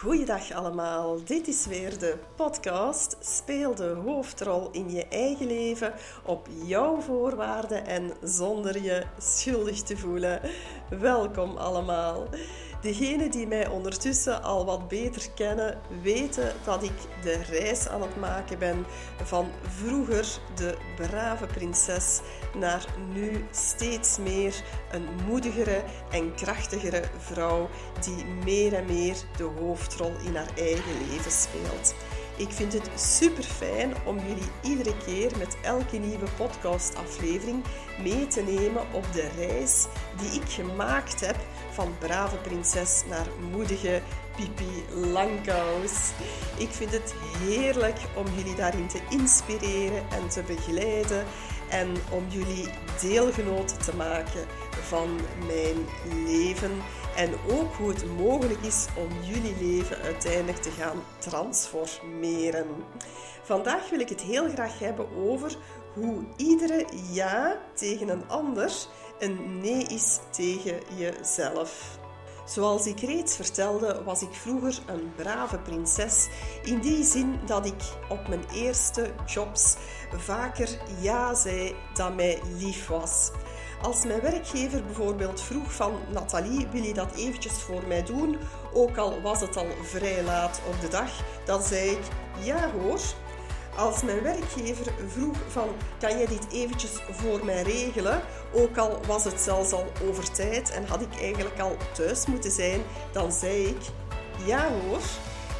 Goeiedag allemaal, dit is weer de podcast Speel de hoofdrol in je eigen leven op jouw voorwaarden en zonder je schuldig te voelen. Welkom allemaal. Degenen die mij ondertussen al wat beter kennen, weten dat ik de reis aan het maken ben van vroeger de brave prinses naar nu steeds meer een moedigere en krachtigere vrouw die meer en meer de hoofdrol in haar eigen leven speelt. Ik vind het super fijn om jullie iedere keer met elke nieuwe podcastaflevering mee te nemen op de reis die ik gemaakt heb van brave prinses naar moedige Pipi Langkous. Ik vind het heerlijk om jullie daarin te inspireren en te begeleiden en om jullie deelgenoot te maken van mijn leven en ook hoe het mogelijk is om jullie leven uiteindelijk te gaan transformeren. Vandaag wil ik het heel graag hebben over hoe iedere ja tegen een ander een nee is tegen jezelf. Zoals ik reeds vertelde, was ik vroeger een brave prinses. In die zin dat ik op mijn eerste jobs vaker ja zei dan mij lief was. Als mijn werkgever bijvoorbeeld vroeg van Nathalie, wil je dat eventjes voor mij doen? Ook al was het al vrij laat op de dag, dan zei ik ja hoor. Als mijn werkgever vroeg van kan jij dit eventjes voor mij regelen, ook al was het zelfs al over tijd en had ik eigenlijk al thuis moeten zijn, dan zei ik ja hoor.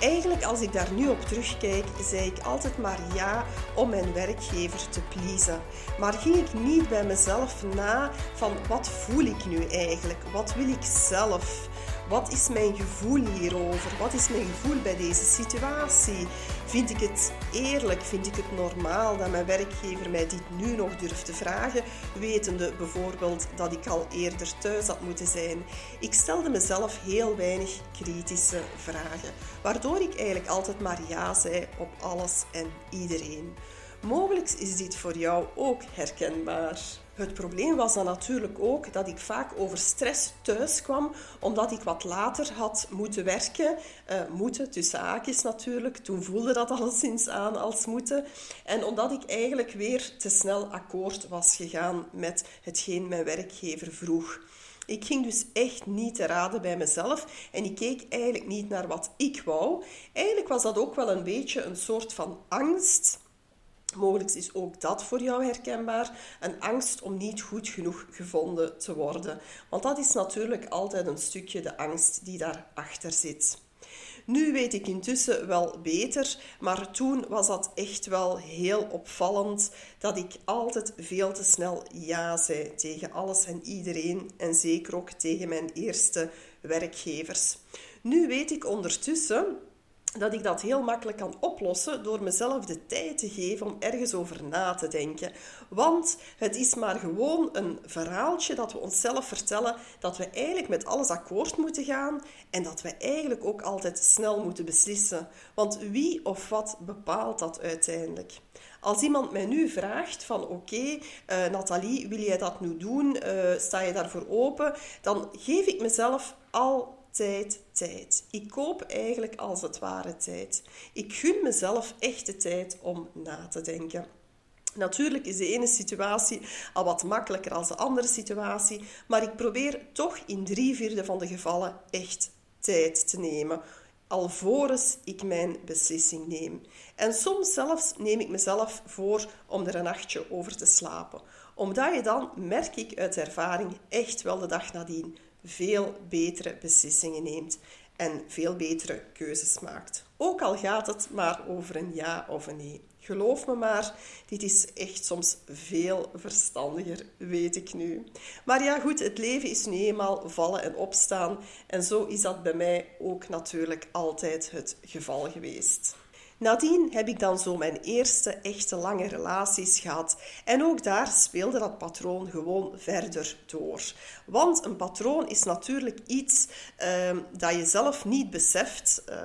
Eigenlijk, als ik daar nu op terugkijk, zei ik altijd maar ja om mijn werkgever te pleasen. Maar ging ik niet bij mezelf na van wat voel ik nu eigenlijk? Wat wil ik zelf? Wat is mijn gevoel hierover? Wat is mijn gevoel bij deze situatie? Vind ik het eerlijk? Vind ik het normaal dat mijn werkgever mij dit nu nog durft te vragen, wetende bijvoorbeeld dat ik al eerder thuis had moeten zijn? Ik stelde mezelf heel weinig kritische vragen, waardoor ik eigenlijk altijd maar ja zei op alles en iedereen. Mogelijk is dit voor jou ook herkenbaar. Het probleem was dan natuurlijk ook dat ik vaak over stress thuis kwam, omdat ik wat later had moeten werken. Uh, moeten, tussen haakjes natuurlijk. Toen voelde dat alleszins aan als moeten. En omdat ik eigenlijk weer te snel akkoord was gegaan met hetgeen mijn werkgever vroeg. Ik ging dus echt niet te raden bij mezelf en ik keek eigenlijk niet naar wat ik wou. Eigenlijk was dat ook wel een beetje een soort van angst Mogelijk is ook dat voor jou herkenbaar. Een angst om niet goed genoeg gevonden te worden. Want dat is natuurlijk altijd een stukje de angst die daarachter zit. Nu weet ik intussen wel beter, maar toen was dat echt wel heel opvallend dat ik altijd veel te snel ja zei tegen alles en iedereen en zeker ook tegen mijn eerste werkgevers. Nu weet ik ondertussen dat ik dat heel makkelijk kan oplossen door mezelf de tijd te geven om ergens over na te denken. Want het is maar gewoon een verhaaltje dat we onszelf vertellen dat we eigenlijk met alles akkoord moeten gaan en dat we eigenlijk ook altijd snel moeten beslissen. Want wie of wat bepaalt dat uiteindelijk? Als iemand mij nu vraagt van oké, okay, uh, Nathalie, wil jij dat nu doen? Uh, sta je daarvoor open? Dan geef ik mezelf al tijd, tijd. Ik koop eigenlijk als het ware tijd. Ik gun mezelf echte tijd om na te denken. Natuurlijk is de ene situatie al wat makkelijker dan de andere situatie, maar ik probeer toch in drie vierde van de gevallen echt tijd te nemen, alvorens ik mijn beslissing neem. En soms zelfs neem ik mezelf voor om er een nachtje over te slapen, omdat je dan, merk ik uit ervaring, echt wel de dag nadien veel betere beslissingen neemt en veel betere keuzes maakt. Ook al gaat het maar over een ja of een nee. Geloof me maar, dit is echt soms veel verstandiger, weet ik nu. Maar ja, goed, het leven is nu eenmaal vallen en opstaan. En zo is dat bij mij ook natuurlijk altijd het geval geweest. Nadien heb ik dan zo mijn eerste echte lange relaties gehad. En ook daar speelde dat patroon gewoon verder door. Want een patroon is natuurlijk iets uh, dat je zelf niet beseft. Uh,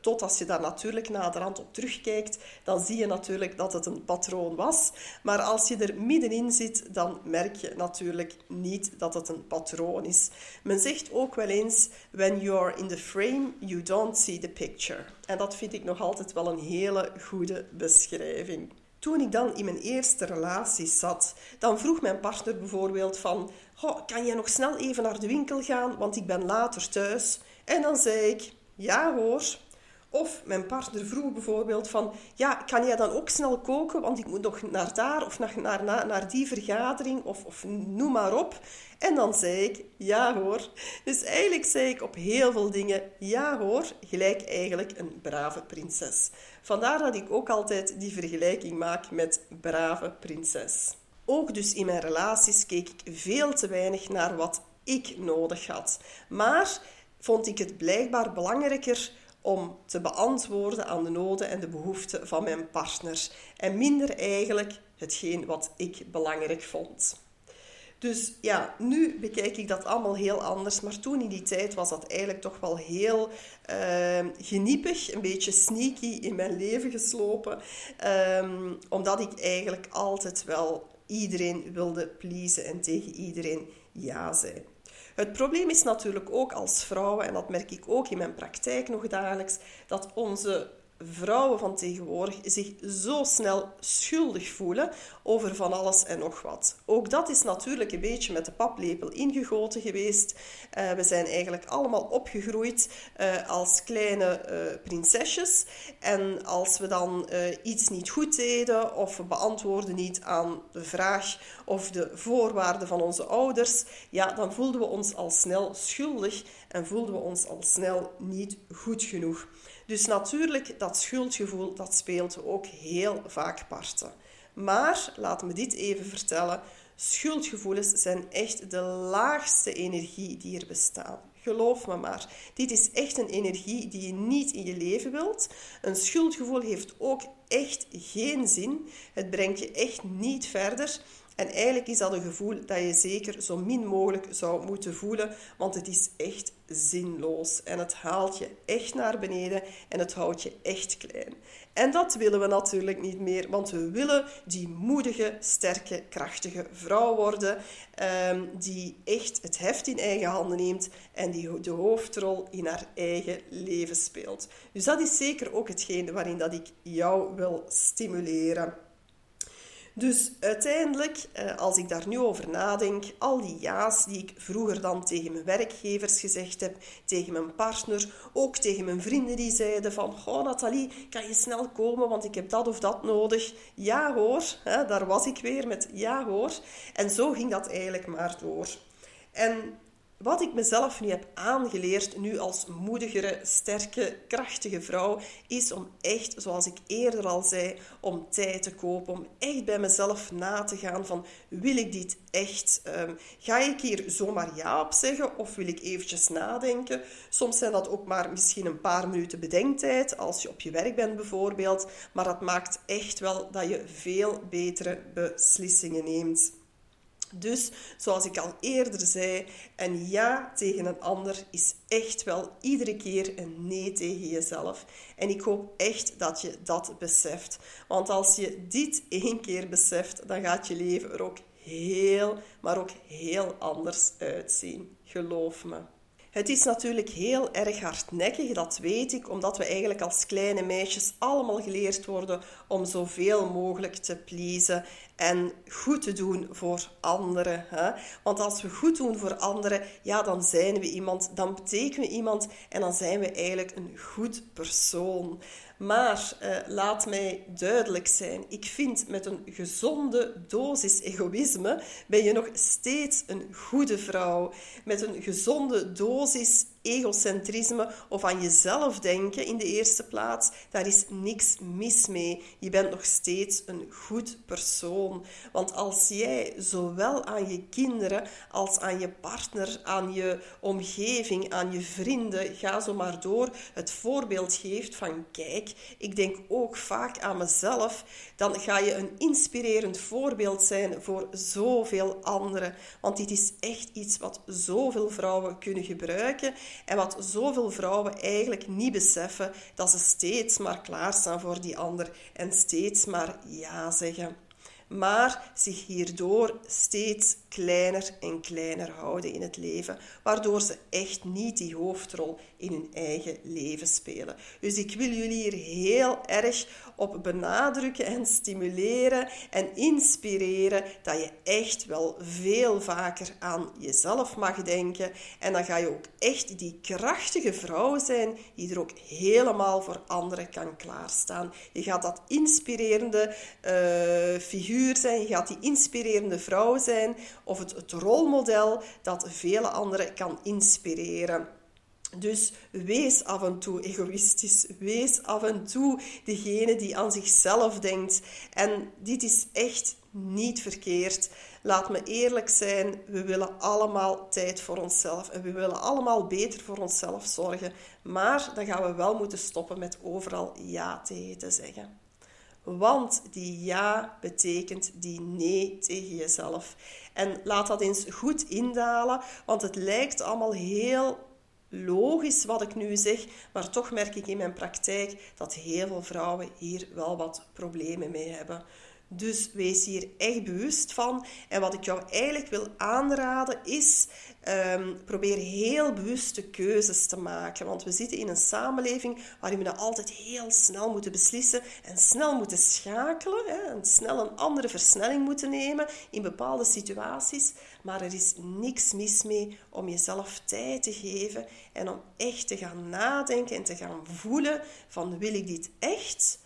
tot als je daar natuurlijk naderhand op terugkijkt, dan zie je natuurlijk dat het een patroon was. Maar als je er middenin zit, dan merk je natuurlijk niet dat het een patroon is. Men zegt ook wel eens: When you're in the frame, you don't see the picture. En dat vind ik nog altijd wel een hele goede beschrijving. Toen ik dan in mijn eerste relatie zat, dan vroeg mijn partner bijvoorbeeld van... kan jij nog snel even naar de winkel gaan, want ik ben later thuis? En dan zei ik, ja hoor. Of mijn partner vroeg bijvoorbeeld van, ja, kan jij dan ook snel koken, want ik moet nog naar daar of naar, naar, naar die vergadering of, of noem maar op. En dan zei ik, ja hoor. Dus eigenlijk zei ik op heel veel dingen, ja hoor, gelijk eigenlijk een brave prinses. Vandaar dat ik ook altijd die vergelijking maak met brave prinses. Ook dus in mijn relaties keek ik veel te weinig naar wat ik nodig had. Maar vond ik het blijkbaar belangrijker om te beantwoorden aan de noden en de behoeften van mijn partner. En minder eigenlijk hetgeen wat ik belangrijk vond. Dus ja, nu bekijk ik dat allemaal heel anders. Maar toen in die tijd was dat eigenlijk toch wel heel uh, geniepig, een beetje sneaky in mijn leven geslopen. Um, omdat ik eigenlijk altijd wel iedereen wilde pleasen en tegen iedereen ja zei. Het probleem is natuurlijk ook als vrouwen, en dat merk ik ook in mijn praktijk nog dagelijks, dat onze vrouwen van tegenwoordig zich zo snel schuldig voelen over van alles en nog wat. Ook dat is natuurlijk een beetje met de paplepel ingegoten geweest. Uh, we zijn eigenlijk allemaal opgegroeid uh, als kleine uh, prinsesjes. En als we dan iets niet goed deden of we beantwoorden niet aan de vraag of de voorwaarden van onze ouders, ja, dan voelden we ons al snel schuldig en voelden we ons al snel niet goed genoeg. Dus natuurlijk, dat schuldgevoel, dat speelt ook heel vaak parten. Maar, laat me dit even vertellen, schuldgevoelens zijn echt de laagste energie die er bestaat. Geloof me maar. Dit is echt een energie die je niet in je leven wilt. Een schuldgevoel heeft ook echt geen zin. Het brengt je echt niet verder. En eigenlijk is dat een gevoel dat je zeker zo min mogelijk zou moeten voelen, want het is echt zinloos en het haalt je echt naar beneden en het houdt je echt klein. En dat willen we natuurlijk niet meer, want we willen die moedige, sterke, krachtige vrouw worden, um, die echt het heft in eigen handen neemt en die de hoofdrol in haar eigen leven speelt. Dus dat is zeker ook hetgeen waarin dat ik jou wil stimuleren. Dus uiteindelijk, eh, als ik daar nu over nadenk, al die ja's die ik vroeger dan tegen mijn werkgevers gezegd heb, tegen mijn partner, ook tegen mijn vrienden die zeiden van, oh Nathalie, kan je snel komen, want ik heb dat of dat nodig. Ja hoor, daar was ik weer met ja hoor. En zo ging dat eigenlijk maar door. En wat ik mezelf nu heb aangeleerd, nu als moedigere, sterke, krachtige vrouw, is om echt, zoals ik eerder al zei, om tijd te kopen. Om echt bij mezelf na te gaan van, wil ik dit echt? Um, ga ik hier zomaar ja op zeggen of wil ik eventjes nadenken? Soms zijn dat ook maar misschien een paar minuten bedenktijd, als je op je werk bent bijvoorbeeld. Maar dat maakt echt wel dat je veel betere beslissingen neemt. Dus, zoals ik al eerder zei, een ja tegen een ander is echt wel iedere keer een nee tegen jezelf. En ik hoop echt dat je dat beseft. Want als je dit één keer beseft, dan gaat je leven er ook heel, maar ook heel anders uitzien. Geloof me. Het is natuurlijk heel erg hardnekkig, dat weet ik, omdat we eigenlijk als kleine meisjes allemaal geleerd worden om zoveel mogelijk te pleasen en goed te doen voor anderen. Hè? Want als we goed doen voor anderen, ja, dan zijn we iemand, dan betekenen we iemand en dan zijn we eigenlijk een goed persoon. Maar eh, laat mij duidelijk zijn, ik vind met een gezonde dosis egoïsme ben je nog steeds een goede vrouw. Met een gezonde dosis egocentrisme of aan jezelf denken in de eerste plaats. Daar is niks mis mee. Je bent nog steeds een goed persoon. Want als jij zowel aan je kinderen als aan je partner, aan je omgeving, aan je vrienden, ga zo maar door, het voorbeeld geeft van kijk, ik denk ook vaak aan mezelf, dan ga je een inspirerend voorbeeld zijn voor zoveel anderen. Want dit is echt iets wat zoveel vrouwen kunnen gebruiken en wat zoveel vrouwen eigenlijk niet beseffen dat ze steeds maar klaarstaan voor die ander en steeds maar ja zeggen maar zich hierdoor steeds kleiner en kleiner houden in het leven, waardoor ze echt niet die hoofdrol in hun eigen leven spelen. Dus ik wil jullie hier heel erg op benadrukken en stimuleren en inspireren dat je echt wel veel vaker aan jezelf mag denken en dan ga je ook echt die krachtige vrouw zijn die er ook helemaal voor anderen kan klaarstaan. Je gaat dat inspirerende uh, figuur zijn, je gaat die inspirerende vrouw zijn of het, het rolmodel dat vele anderen kan inspireren. Dus wees af en toe egoïstisch. Wees af en toe degene die aan zichzelf denkt. En dit is echt niet verkeerd. Laat me eerlijk zijn, we willen allemaal tijd voor onszelf en we willen allemaal beter voor onszelf zorgen. Maar dan gaan we wel moeten stoppen met overal ja tegen te zeggen. Want die ja betekent die nee tegen jezelf. En laat dat eens goed indalen, want het lijkt allemaal heel logisch wat ik nu zeg, maar toch merk ik in mijn praktijk dat heel veel vrouwen hier wel wat problemen mee hebben. Dus wees hier echt bewust van. En wat ik jou eigenlijk wil aanraden is: um, probeer heel bewuste keuzes te maken. Want we zitten in een samenleving waarin we dat altijd heel snel moeten beslissen en snel moeten schakelen. Hè, en snel een andere versnelling moeten nemen in bepaalde situaties. Maar er is niks mis mee om jezelf tijd te geven en om echt te gaan nadenken en te gaan voelen: van wil ik dit echt?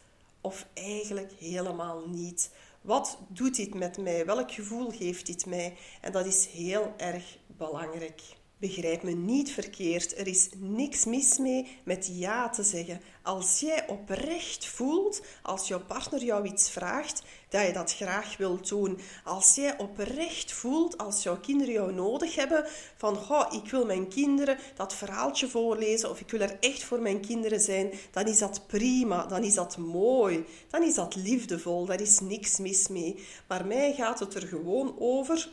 Of eigenlijk helemaal niet. Wat doet dit met mij? Welk gevoel geeft dit mij? En dat is heel erg belangrijk. Begrijp me niet verkeerd, er is niks mis mee met ja te zeggen. Als jij oprecht voelt, als jouw partner jou iets vraagt, dat je dat graag wilt doen. Als jij oprecht voelt, als jouw kinderen jou nodig hebben, van goh, ik wil mijn kinderen dat verhaaltje voorlezen of ik wil er echt voor mijn kinderen zijn, dan is dat prima, dan is dat mooi, dan is dat liefdevol, daar is niks mis mee. Maar mij gaat het er gewoon over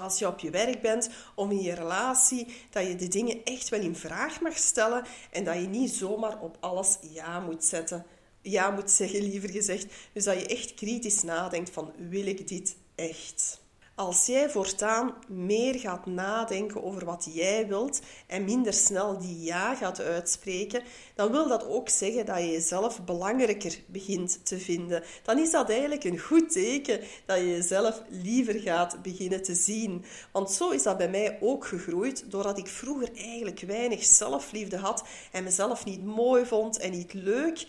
als je op je werk bent, om in je relatie, dat je de dingen echt wel in vraag mag stellen en dat je niet zomaar op alles ja moet zetten. Ja moet zeggen, liever gezegd. Dus dat je echt kritisch nadenkt van, wil ik dit echt? Als jij voortaan meer gaat nadenken over wat jij wilt en minder snel die ja gaat uitspreken, dan wil dat ook zeggen dat je jezelf belangrijker begint te vinden. Dan is dat eigenlijk een goed teken dat je jezelf liever gaat beginnen te zien. Want zo is dat bij mij ook gegroeid, doordat ik vroeger eigenlijk weinig zelfliefde had en mezelf niet mooi vond en niet leuk,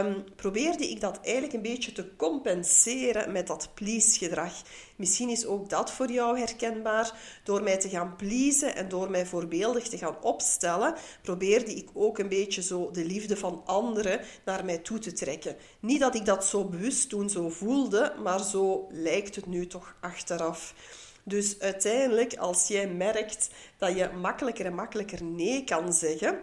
um, probeerde ik dat eigenlijk een beetje te compenseren met dat please-gedrag. Misschien is ook dat voor jou herkenbaar. Door mij te gaan pleasen en door mij voorbeeldig te gaan opstellen, probeerde ik ook een beetje zo de liefde van anderen naar mij toe te trekken. Niet dat ik dat zo bewust toen zo voelde, maar zo lijkt het nu toch achteraf. Dus uiteindelijk, als jij merkt dat je makkelijker en makkelijker nee kan zeggen,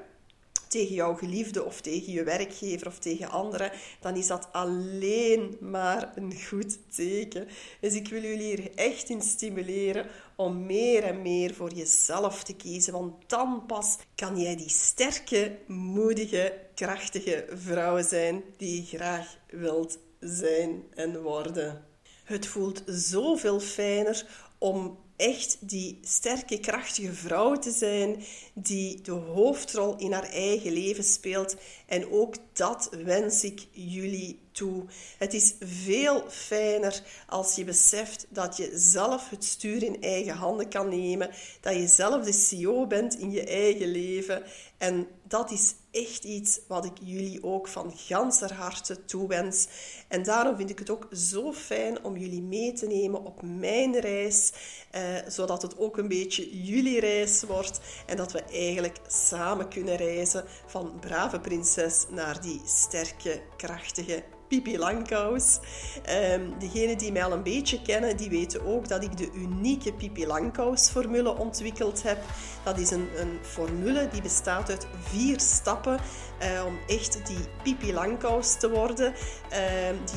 tegen jouw geliefde of tegen je werkgever of tegen anderen, dan is dat alleen maar een goed teken. Dus ik wil jullie hier echt in stimuleren om meer en meer voor jezelf te kiezen, want dan pas kan jij die sterke, moedige, krachtige vrouw zijn die je graag wilt zijn en worden. Het voelt zoveel fijner om echt die sterke, krachtige vrouw te zijn die de hoofdrol in haar eigen leven speelt. En ook dat wens ik jullie toe. Het is veel fijner als je beseft dat je zelf het stuur in eigen handen kan nemen, dat je zelf de CEO bent in je eigen leven. En dat is echt iets wat ik jullie ook van ganser harte toewens. En daarom vind ik het ook zo fijn om jullie mee te nemen op mijn reis. Eh, zodat het ook een beetje jullie reis wordt en dat we eigenlijk samen kunnen reizen van brave prinses naar die sterke, krachtige Pipi Langkous. Um, degenen die mij al een beetje kennen, die weten ook dat ik de unieke Pipi Langkous formule ontwikkeld heb. Dat is een, een formule die bestaat uit vier stappen uh, om echt die Pipi Langkous te worden. Uh,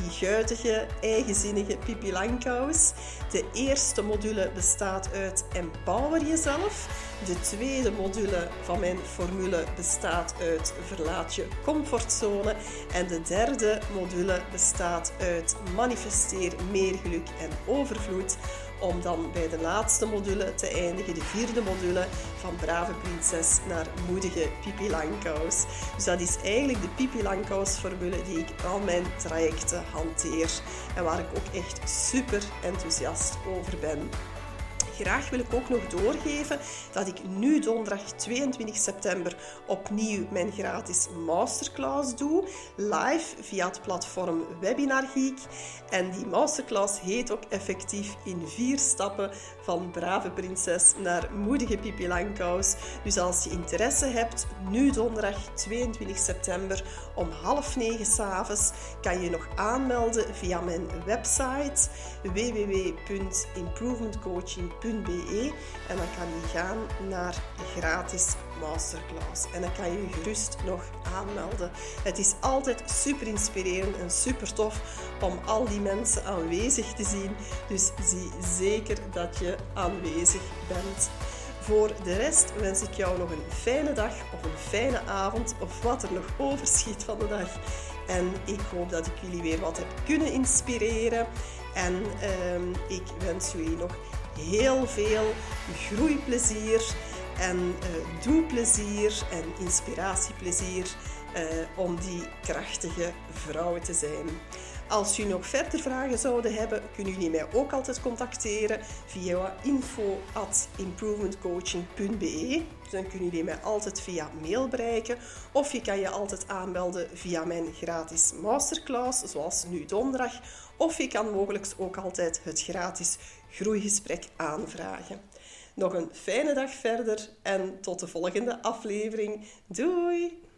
die guitige, eigenzinnige Pipi Langkous. De eerste module bestaat uit Empower jezelf. De tweede module van mijn formule bestaat uit Verlaat je comfortzone. En de derde module bestaat uit Manifesteer meer geluk en overvloed om dan bij de laatste module te eindigen, de vierde module, van brave prinses naar moedige Pipi Langkous. Dus dat is eigenlijk de Pipi Langkous formule die ik al mijn trajecten hanteer en waar ik ook echt super enthousiast over ben. Graag wil ik ook nog doorgeven dat ik nu donderdag 22 september opnieuw mijn gratis masterclass doe, live via het platform Webinar Geek. En die masterclass heet ook effectief in vier stappen van brave prinses naar moedige Pipi Langkous. Dus als je interesse hebt, nu donderdag 22 september om half negen s'avonds kan je nog aanmelden via mijn website www.improvementcoaching.be en dan kan je gaan naar gratis masterclass. En dan kan je je gerust nog aanmelden. Het is altijd super inspirerend en super tof om al die mensen aanwezig te zien. Dus zie zeker dat je aanwezig bent. Voor de rest wens ik jou nog een fijne dag of een fijne avond of wat er nog overschiet van de dag. En ik hoop dat ik jullie weer wat heb kunnen inspireren. En ehm, ik wens jullie nog heel veel groeiplezier en uh, doelplezier en inspiratieplezier uh, om die krachtige vrouwen te zijn. Als jullie nog verder vragen zouden hebben, kunnen jullie mij ook altijd contacteren via info@improvementcoaching.be. Dan kunnen jullie mij altijd via mail bereiken of je kan je altijd aanmelden via mijn gratis masterclass, zoals nu donderdag. Of je kan mogelijk ook altijd het gratis groeigesprek aanvragen. Nog een fijne dag verder en tot de volgende aflevering. Doei!